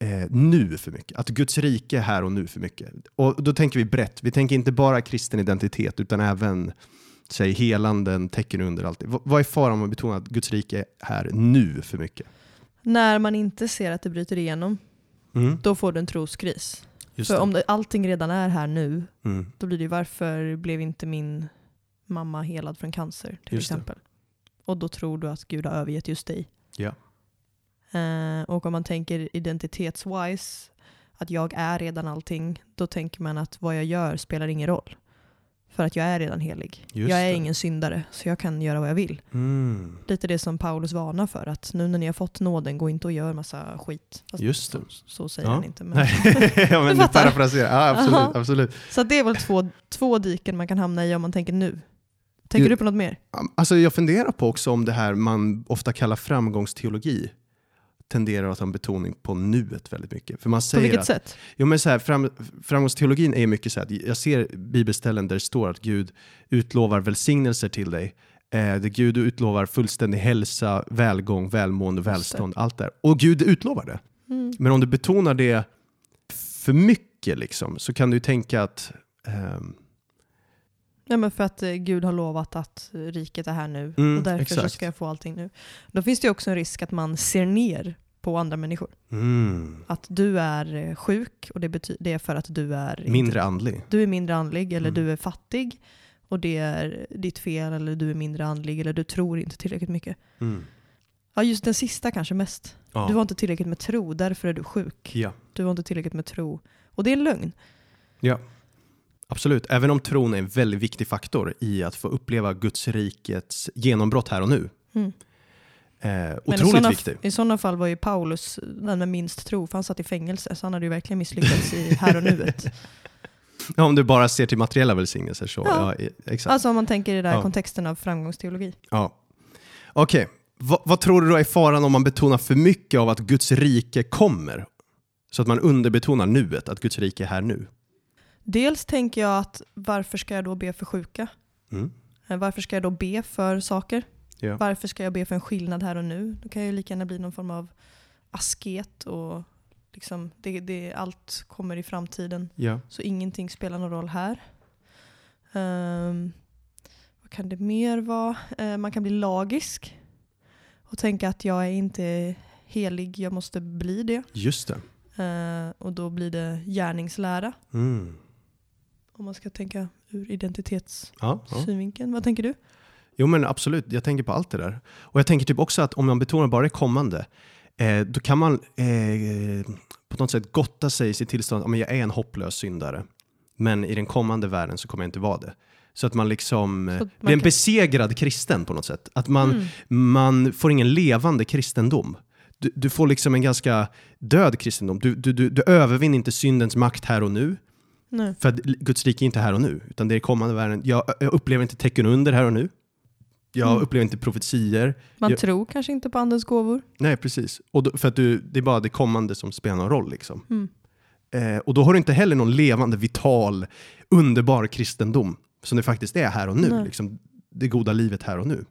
eh, nu för mycket? Att Guds rike är här och nu för mycket. Och då tänker vi brett. Vi tänker inte bara kristen identitet utan även säg helanden, tecken under allt. V- vad är faran om man betonar att Guds rike är här nu för mycket? När man inte ser att det bryter igenom, Mm. då får du en troskris. Just För det. om det, allting redan är här nu, Mm. då blir det ju varför blev inte min mamma helad från cancer till Just det. exempel. Och då tror du att Gud har övergett just dig. Ja. Eh, och om man tänker identitetswise, att jag är redan allting, då tänker man att vad jag gör spelar ingen roll. För att jag är redan helig. Just jag är det. ingen syndare, så jag kan göra vad jag vill. Mm. Lite det som Paulus varnar för, att nu när ni har fått nåden, gå inte och gör massa skit. Fast Just det. Så, så säger Ja. han inte. Men. [laughs] Ja, men [laughs] Du fattar. Ja, absolut. Aha. absolut. Så det är väl två, två diken man kan hamna i om man tänker nu. Tänker Du- du på något mer? Alltså, jag funderar på också om det här man ofta kallar framgångsteologi tenderar att ha en betoning på nuet väldigt mycket. För man På säger vilket att, sätt? Jo, men så här, fram, framgångsteologin är mycket så här, att jag ser bibelställen där det står att Gud utlovar välsignelser till dig. Eh, där Gud utlovar fullständig hälsa, välgång, välmående, det. välstånd, allt där. Och Gud utlovar det. Mm. Men om du betonar det för mycket liksom, så kan du tänka att ehm, Ja, men för att eh, Gud har lovat att eh, riket är här nu Mm, och därför så ska jag få allting nu. Då finns det också en risk att man ser ner på andra människor. Mm. Att du är eh, sjuk och det, bety- det är för att du är Mindre andlig. du är mindre andlig eller Mm. du är fattig och det är ditt fel eller du är mindre andlig eller du tror inte tillräckligt mycket. Mm. Ja, just den sista kanske mest. Ja. Du har inte tillräckligt med tro, därför är du sjuk. ja. Du har inte tillräckligt med tro. Och det är en lögn. ja, absolut. Även om tron är en väldigt viktig faktor i att få uppleva Guds rikets genombrott här och nu. Mm. Eh, i otroligt sådana, viktig. I sådana fall var ju Paulus den med minst tro, för han satt i fängelse, så han hade ju verkligen misslyckats i här och nuet. [laughs] Ja, om du bara ser till materiella välsignelser så. Ja. Ja. exakt. Alltså om man tänker i den Ja. kontexten av framgångsteologi. Ja. Okej, vad, vad tror du då är faran om man betonar för mycket av att Guds rike kommer? Så att man underbetonar nuet, att Guds rike är här nu. Dels tänker jag att varför ska jag då be för sjuka? Mm. Eh, Varför ska jag då be för saker? Ja. Varför ska jag be för en skillnad här och nu? Då kan jag ju lika gärna bli någon form av asket och liksom det, det, allt kommer i framtiden. Ja. Så ingenting spelar någon roll här. Ehm, vad kan det mer vara? Eh, man kan bli lagisk och tänka att jag är inte helig, jag måste bli det. Just det. Eh, och då blir det gärningslära. Mm. Om man ska tänka ur Ja, ja. identitetssynvinkeln. Vad tänker du? Jo men absolut, jag tänker på allt det där. Och jag tänker typ också att om man betonar bara det kommande, eh, då kan man eh, på något sätt gotta sig i sitt tillstånd, ja, men jag är en hopplös syndare. Men i den kommande världen så kommer jag inte vara det. Så att man liksom eh, att man blir en kan- besegrad kristen på något sätt. Att man, Mm. man får ingen levande kristendom. Du, du får liksom en ganska död kristendom. Du, du, du, du övervinner inte syndens makt här och nu. Nej. För att Guds rike är inte här och nu, utan det är kommande världen. Jag, jag upplever inte tecken under här och nu. Jag Mm. upplever inte profetier. Man Jag- tror kanske inte på andens gåvor. Nej, precis. Och då, för att du, det är bara det kommande som spelar någon roll. Liksom. Mm. Eh, och då har du inte heller någon levande, vital, underbar kristendom som det faktiskt är här och nu. Nej. Liksom, det goda livet här och nu.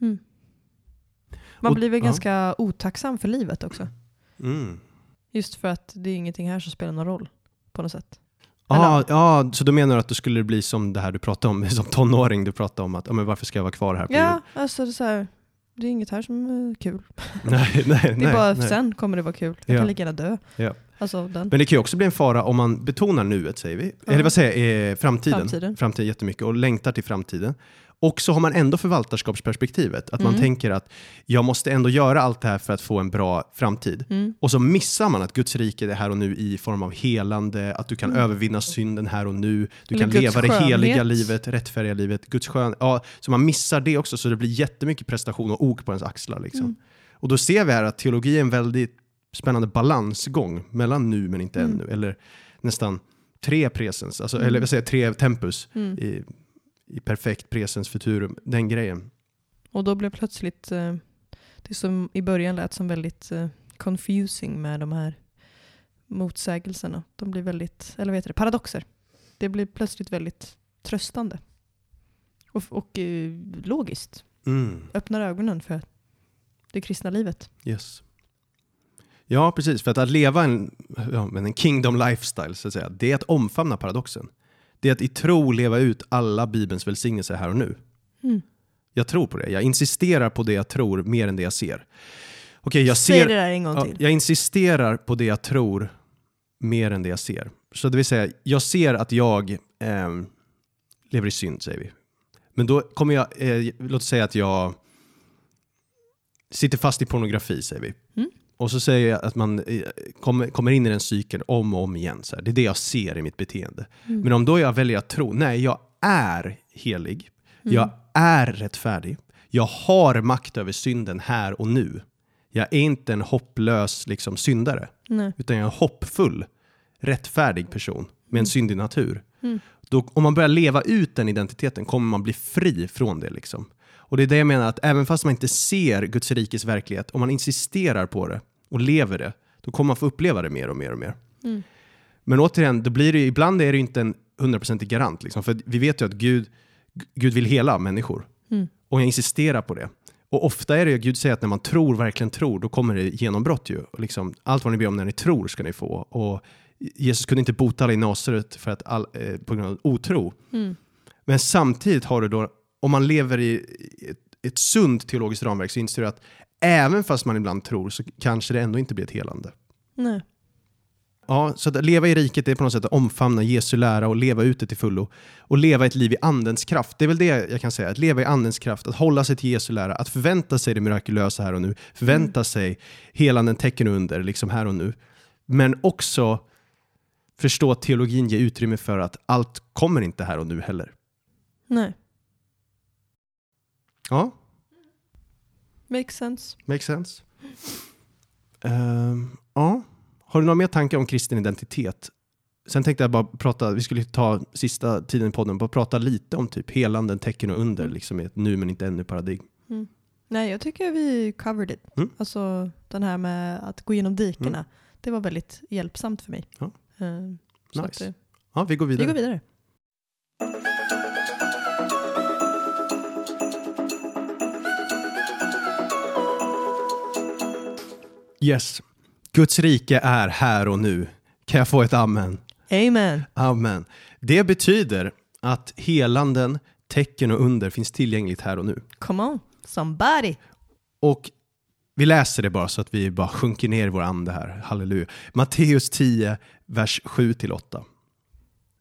Mm. Man Och- blir väl ja. ganska otacksam för livet också. Mm. Just för att det är ingenting här som spelar någon roll på något sätt. Ja, så då menar du att du skulle bli som det här du pratade om, [laughs] som tonåring, du pratade om att men varför ska jag vara kvar här Ja, jord? alltså det är, så här, det är inget här som är kul. [laughs] Nej, nej, Det är nej, bara nej. sen kommer det vara kul. Jag Ja. kan lika gärna dö. Ja. Alltså. Men det kan ju också bli en fara om man betonar nuet, säger vi. Ja. Eller vad säger jag, eh, framtiden. Framtiden. Framtiden jättemycket och längtar till framtiden. Och så har man ändå förvaltarskapsperspektivet. Att man Mm. tänker att jag måste ändå göra allt det här för att få en bra framtid. Mm. Och så missar man att Guds rike är här och nu i form av helande, att du kan Mm. övervinna synden här och nu, du Eller kan Guds leva det heliga skönhet. livet, rättfärdiga livet, Guds skön... Ja, så man missar det också, så det blir jättemycket prestation och ok på ens axlar. Liksom. Mm. Och då ser vi här att teologi är en väldigt spännande balansgång mellan nu men inte Mm. ännu, eller nästan tre presens, alltså, Mm. eller säger jag, tre tempus Mm. i, i perfekt presens futurum, den grejen. Och då blev plötsligt, eh, det som i början lät som väldigt eh, confusing med de här motsägelserna. De blir väldigt, eller vad heter det, paradoxer. Det blir plötsligt väldigt tröstande. Och, och eh, logiskt. Mm. Öppnar ögonen för det kristna livet. Yes. Ja, precis. För att, att leva en, ja, en kingdom lifestyle, så att säga, det är att omfamna paradoxen. Det är att i tro leva ut alla Bibelns välsignelser här och nu. Mm. Jag tror på det. Jag insisterar på det jag tror mer än det jag ser. Okej, jag Säg ser... det där en gång Ja, till. jag insisterar på det jag tror mer än det jag ser. Så det vill säga, jag ser att jag ehm, lever i synd, säger vi. Men då kommer jag, eh, låt säga att jag sitter fast i pornografi, säger vi. Mm. Och så säger jag att man eh, kommer, kommer in i den cykeln om och om igen. Så här. Det är det jag ser i mitt beteende. Mm. Men om då jag väljer att tro, nej, jag är helig. Mm. Jag är rättfärdig. Jag har makt över synden här och nu. Jag är inte en hopplös liksom, syndare, Nej. utan jag är en hoppfull, rättfärdig person med en Mm. syndig natur. Mm. Då, om man börjar leva ut den identiteten kommer man bli fri från det. Liksom. Och det är det jag menar, att även fast man inte ser Guds rikes verklighet, om man insisterar på det och lever det, då kommer man få uppleva det mer och mer och mer. Mm. Men återigen, då blir det, ibland är det inte en hundraprocentig garant. Liksom, för vi vet ju att Gud, Gud vill hela människor. Mm. Och jag insisterar på det. Och ofta är det ju, Gud säger att när man tror, verkligen tror, då kommer det genombrott ju. Och liksom, allt vad ni ber om när ni tror ska ni få. Och Jesus kunde inte bota alla i Nasaret för att all, eh, på grund av otro. Mm. Men samtidigt har du då, om man lever i ett, ett sunt teologiskt ramverk så inser du att även fast man ibland tror så kanske det ändå inte blir ett helande. Nej. Ja, så att leva i riket är på något sätt att omfamna Jesu lära och leva ut det till fullo. Och leva ett liv i andens kraft. Det är väl det jag kan säga. Att leva i andens kraft, att hålla sig till Jesu lära, att förvänta sig det mirakulösa här och nu. Förvänta sig helanden, tecken och under, liksom här och nu. Men också förstå att teologin ger utrymme för att allt kommer inte här och nu heller. Nej. Ja, Makes sense. makes sense. Ehm, ja. Har du några mer tankar om kristen identitet? Sen tänkte jag bara prata, vi skulle ta sista tiden i podden, bara prata lite om typ helanden, tecken och under, liksom i ett nu men inte ännu paradigm. Nej, jag tycker vi covered it. Mm. Alltså den här med att gå igenom dikena. Det var väldigt hjälpsamt för mig. Ja. Så Nice. att, Ja, vi går vi vidare. går vidare. Yes. Guds rike är här och nu. Kan jag få ett amen? Amen. Amen. Det betyder att helanden, tecken och under finns tillgängligt här och nu. Come on, somebody. Och vi läser det bara så att vi bara sjunker ner i vår ande här. Halleluja. Matteus 10, vers 7-8.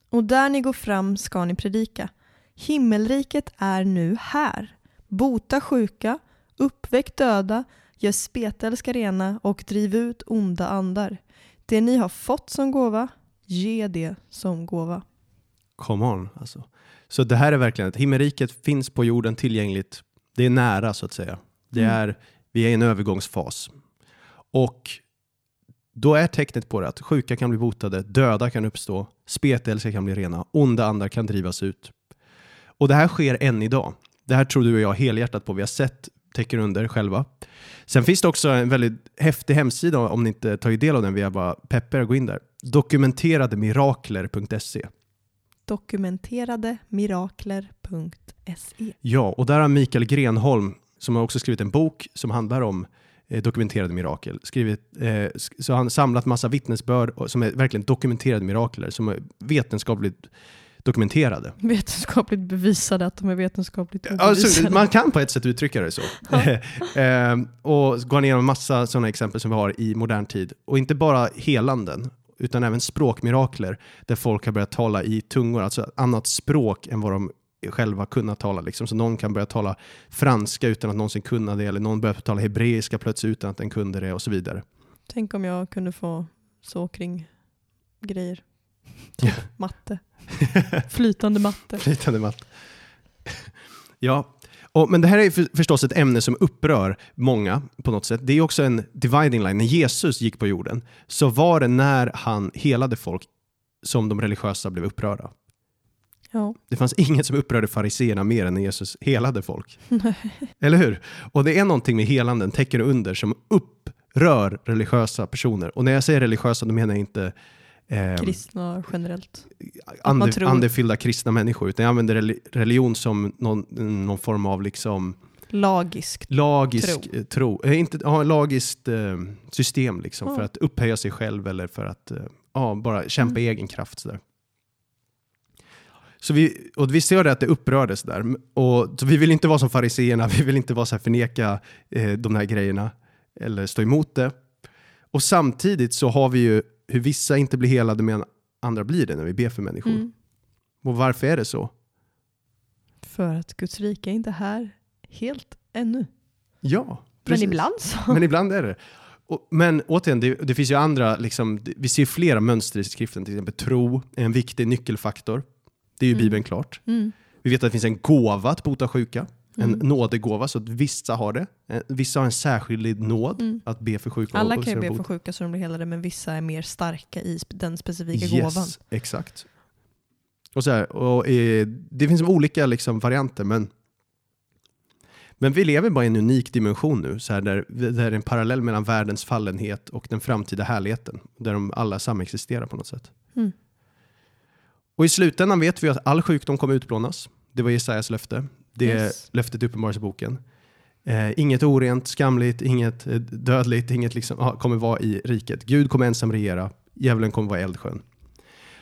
Och där ni går fram ska ni predika. Himmelriket är nu här. Bota sjuka, uppväck döda, gör spetälska rena och driv ut onda andar. Det ni har fått som gåva, ge det som gåva. Come on, alltså. Så det här är verkligen att himmelriket finns på jorden tillgängligt. Det är nära så att säga. Det Mm. är, vi är i en övergångsfas. Och då är tecknet på det att sjuka kan bli botade, döda kan uppstå, spetälska kan bli rena, onda andar kan drivas ut. Och det här sker än idag. Det här tror du och jag helhjärtat på. Vi har sett tecken under själva. Sen finns det också en väldigt häftig hemsida om ni inte tagit del av den. Vi har bara peppar gå in där. Dokumenterademirakler.se Dokumenterademirakler.se Ja, och där har Mikael Grenholm, som har också skrivit en bok som handlar om eh, dokumenterade mirakel, skrivit, eh, så han samlat massa vittnesbörd som är verkligen dokumenterade mirakler, som är vetenskapligt dokumenterade. Vetenskapligt bevisade att de är vetenskapligt Alltså, obevisade. man kan på ett sätt uttrycka det så. [laughs] [laughs] eh, och gå igenom massa sådana exempel som vi har i modern tid. Och inte bara helanden, utan även språkmirakler där folk har börjat tala i tungor, alltså annat språk än vad de själva kunnat tala. Liksom. Så någon kan börja tala franska utan att någonsin kunna det, eller någon börjar tala hebreiska plötsligt utan att den kunde det och så vidare. Tänk om jag kunde få så kring grejer. Matte. Flytande matte. Flytande matt. ja, och, men det här är för, förstås ett ämne som upprör många på något sätt. Det är också en dividing line. När Jesus gick på jorden så var det när han helade folk som de religiösa blev upprörda. Ja. Det fanns inget som upprörde fariseerna mer än när Jesus helade folk. [laughs] Eller hur? Och det är någonting med helanden, tecken och under, som upprör religiösa personer. Och när jag säger religiösa, då menar jag inte eh, Kristna generellt. ande, tror- andefyllda kristna människor, utan jag använder reli- religion som någon, någon form av liksom Lagiskt. lagisk Tro. tro. tro eh, inte, ja, lagiskt eh, system liksom, Ja. för att upphöja sig själv eller för att eh, ja, bara kämpa i egen kraft. Sådär. Så vi, och vi ser det att det upprördes där. Och, så vi vill inte vara som fariseerna, [laughs] vi vill inte vara så här förneka eh, de här grejerna eller stå emot det. Och samtidigt så har vi ju hur vissa inte blir helade medan andra blir det när vi ber för människor. Mm. Och varför är det så? För att Guds rike är inte här helt ännu. Ja, Men ibland så. Men ibland är det. Och, men återigen, det, det finns ju andra, liksom, vi ser flera mönster i skriften, till exempel tro är en viktig nyckelfaktor. Det är ju Mm. Bibeln klart. Mm. Vi vet att det finns en gåva att bota sjuka, en Mm. nådegåva, så att vissa har det. Eh, Vissa har en särskild nåd Mm. att be för sjuka. Alla kan ju be för sjuka så de blir helade men vissa är mer starka i den specifika yes, gåvan. exakt. Och så här, och, eh, det finns olika liksom, varianter, men men vi lever bara i en unik dimension nu, så här, där, där det är en parallell mellan världens fallenhet och den framtida härligheten, där de alla samexisterar på något sätt. Mm. Och i slutändan vet vi att all sjukdom kommer utplånas. Det var Jesajas löfte. Det Yes. löftet i Uppenbarelseboken. Eh, inget orent, skamligt, inget eh, dödligt, inget liksom, ah, kommer vara i riket. Gud kommer ensam regera, djävulen kommer vara eldsjön.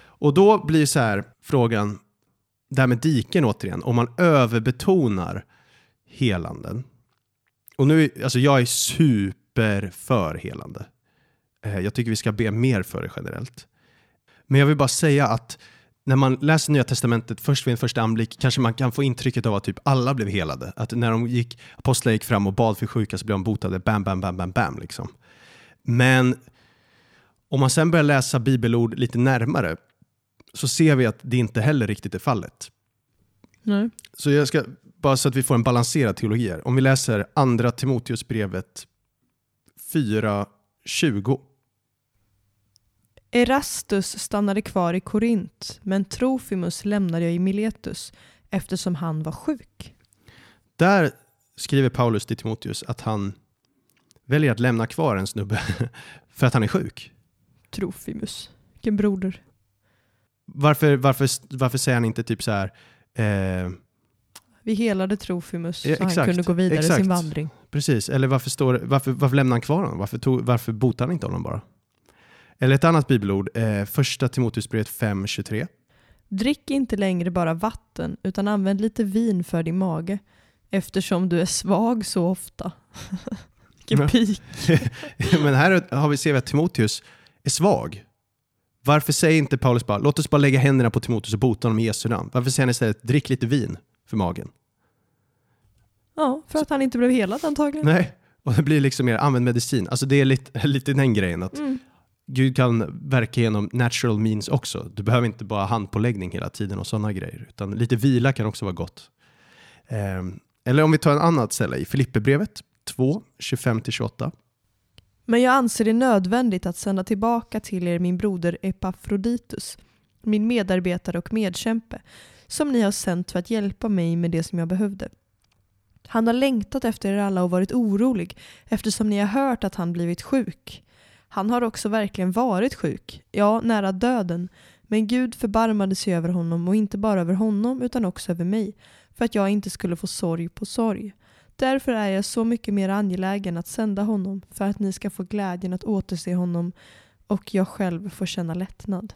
Och då blir så här frågan, det här med diken återigen, om man överbetonar helanden och nu, alltså jag är super för helande. Eh, jag tycker vi ska be mer för det generellt. Men jag vill bara säga att när man läser Nya Testamentet först vid en första anblick kanske man kan få intrycket av att typ alla blev helade. Att när de gick, apostlarna gick fram och bad för sjuka så blev de botade. Bam, bam, bam, bam, bam. Liksom. Men om man sen börjar läsa bibelord lite närmare så ser vi att det inte heller riktigt är fallet. Nej. Så jag ska, bara så att vi får en balanserad teologi här. Om vi läser andra Timoteusbrevet 4.20. Erastus stannade kvar i Korint, men Trofimus lämnade jag i Miletus eftersom han var sjuk. Där skriver Paulus till Timoteus att han väljer att lämna kvar en snubbe [laughs] för att han är sjuk. Trofimus, vilken broder. Varför, varför, varför säger han inte typ så här, eh, Vi helade Trofimus så Ja, han exakt, kunde gå vidare i exakt. sin vandring. precis, eller varför, står, varför, varför lämnar han kvar honom? Varför, tog, varför botar han inte honom bara? Eller ett annat bibelord, eh, första Timoteusbrevet 5.23. Drick inte längre bara vatten utan använd lite vin för din mage eftersom du är svag så ofta. [laughs] Vilken pik. [laughs] Men här har vi, ser vi att Timoteus är svag. Varför säger inte Paulus bara, låt oss bara lägga händerna på Timoteus och bota honom i Jesu namn? Varför säger han istället, drick lite vin för magen? Ja, för att han inte blev helad antagligen. Nej, och det blir liksom mer använd medicin. Alltså det är lite, [laughs] lite den grejen att Mm. Gud kan verka genom natural means också. Du behöver inte bara handpåläggning hela tiden och sådana grejer, utan lite vila kan också vara gott. Ehm, eller om vi tar en annat ställe i Filipperbrevet 2, 25-28. Men jag anser det nödvändigt att sända tillbaka till er min broder Epafroditus, min medarbetare och medkämpe, som ni har sänt för att hjälpa mig med det som jag behövde. Han har längtat efter er alla och varit orolig eftersom ni har hört att han blivit sjuk. Han har också verkligen varit sjuk, ja, nära döden, men Gud förbarmade sig över honom och inte bara över honom utan också över mig, för att jag inte skulle få sorg på sorg. Därför är jag så mycket mer angelägen att sända honom för att ni ska få glädjen att återse honom och jag själv får känna lättnad.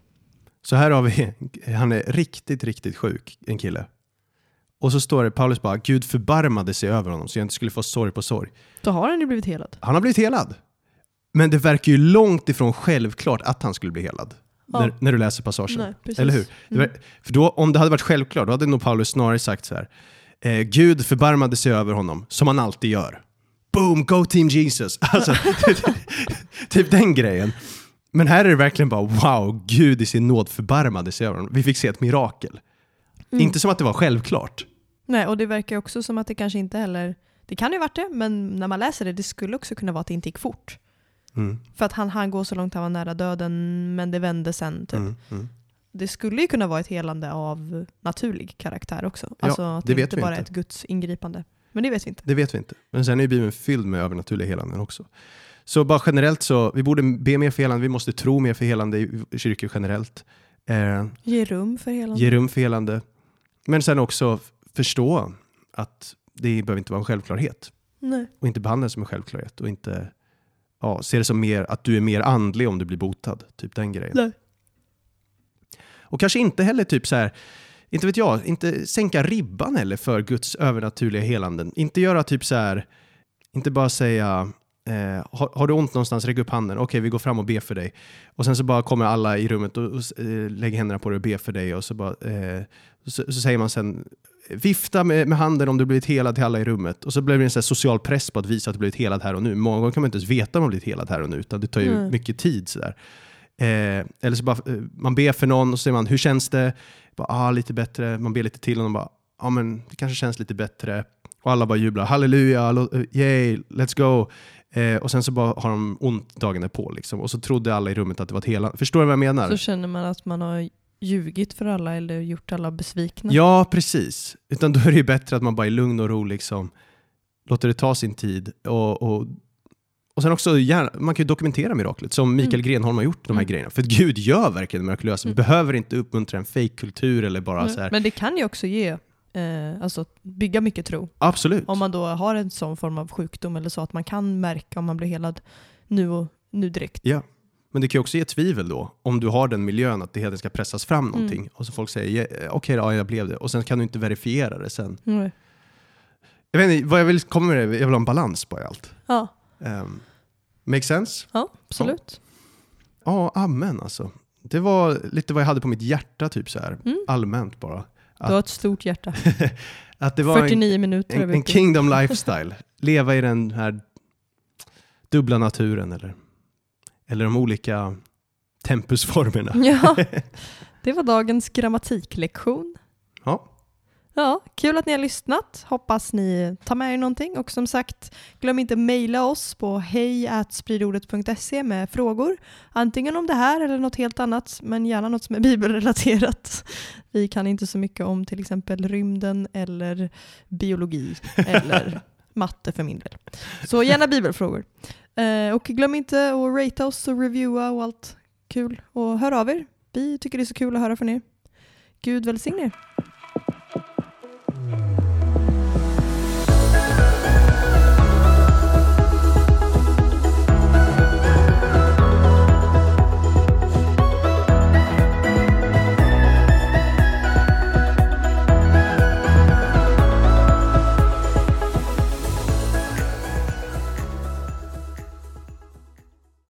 Så här har vi, han är riktigt, riktigt sjuk, en kille. Och så står det, Paulus bara, Gud förbarmade sig över honom så jag inte skulle få sorg på sorg. Då har han ju blivit helad. Han har blivit helad. Men det verkar ju långt ifrån självklart att han skulle bli helad. Ja. När, när du läser passagen. Nej. Eller hur? Mm. För då, om det hade varit självklart, då hade nog Paulus snarare sagt så här. Eh, Gud förbarmade sig över honom, som han alltid gör. Boom, go team Jesus! [laughs] Alltså, [laughs] typ den grejen. Men här är det verkligen bara wow, Gud i sin nåd förbarmade sig över honom. Vi fick se ett mirakel. Mm. Inte som att det var självklart. Nej, och det verkar också som att det kanske inte heller, det kan ju varit det, men när man läser det, det skulle också kunna vara att det inte gick fort. Mm, För att han, han går så långt han var nära döden, men det vände sen. Typ. mm, mm. Det skulle ju kunna vara ett helande av naturlig karaktär också. Alltså att det det, inte bara är ett Guds ingripande. Men det vet vi inte. Det vet vi inte. Men sen är ju Bibeln fylld med övernaturliga helanden också. Så bara generellt så, vi borde be mer för helande, vi måste tro mer för helande i kyrkor generellt. Eh, Ge rum för helande. ge rum för helande. Men sen också förstå att det behöver inte vara en självklarhet. Nej. Och inte behandla det som en självklarhet. Och inte ja, se det som mer, att du är mer andlig om du blir botad. Typ den grejen. Nej. Och kanske inte heller typ så här, inte vet jag, inte sänka ribban heller för Guds övernaturliga helanden. Inte göra typ så här, inte bara säga eh, har, har du ont någonstans, räck upp handen. Okej, vi går fram och ber för dig. Och sen så bara kommer alla i rummet och, och eh, lägger händerna på dig och ber för dig. Och så, bara, eh, så, så säger man sen, vifta med, med handen om du blivit helad till alla i rummet. Och så blir det en sån social press på att visa att du blivit helad här och nu. Många gånger kan man inte ens veta om man blivit helad här och nu, utan det tar ju Nej. mycket tid. Sådär. Eh, eller så bara, eh, man ber för någon och så säger man, hur känns det? Bara, ah, lite bättre. Man ber lite till och de bara, ja ah, men det kanske känns lite bättre. Och alla bara jublar, halleluja, eh, yay, let's go. Eh, och sen så bara har de ont dagen därpå. Liksom. Och så trodde alla i rummet att det var ett helande. Förstår du vad jag menar? Så känner man att man har ljugit för alla eller gjort alla besvikna. Ja, precis. Utan då är det ju bättre att man bara i lugn och ro liksom, låter det ta sin tid. Och, och, och sen också, gärna, man kan ju dokumentera miraklet som Mikael Mm. Grenholm har gjort, de här Mm. grejerna. För Gud gör verkligen mirakulösa. Vi Mm. behöver inte uppmuntra en fake-kultur eller bara Nej. så här. Men det kan ju också ge, eh, alltså bygga mycket tro. Absolut. Om man då har en sån form av sjukdom eller så att man kan märka om man blir helad nu och nu direkt. Ja. Men det kan ju också ge tvivel då, om du har den miljön att det hela ska pressas fram någonting. Mm. Och så folk säger, "Ja, okej, ja, jag blev det. Och sen kan du inte verifiera det sen. Nej. Jag vet inte, vad jag vill komma med det, jag vill ha en balans på allt. Ja, Um, make sense? ja absolut. Ja, amen alltså. Det var lite vad jag hade på mitt hjärta, typ så här. Mm. allmänt bara. Du har ett stort hjärta. [laughs] Att det var en, 49 minuter en, över en uppe. kingdom lifestyle. Leva i den här dubbla naturen eller, eller de olika tempusformerna. [laughs] Ja, [laughs] det var dagens grammatiklektion. Ja. Ja, kul att ni har lyssnat. Hoppas ni tar med er någonting. Och som sagt, glöm inte mejla oss på hejatspridordet.se med frågor. Antingen om det här eller något helt annat, men gärna något som är bibelrelaterat. [laughs] Vi kan inte så mycket om till exempel rymden eller biologi eller matte för min del. Så gärna bibelfrågor. Eh, och glöm inte att rata oss och reviewa och allt kul. Och hör av er. Vi tycker det är så kul att höra från er. Gud välsigne er.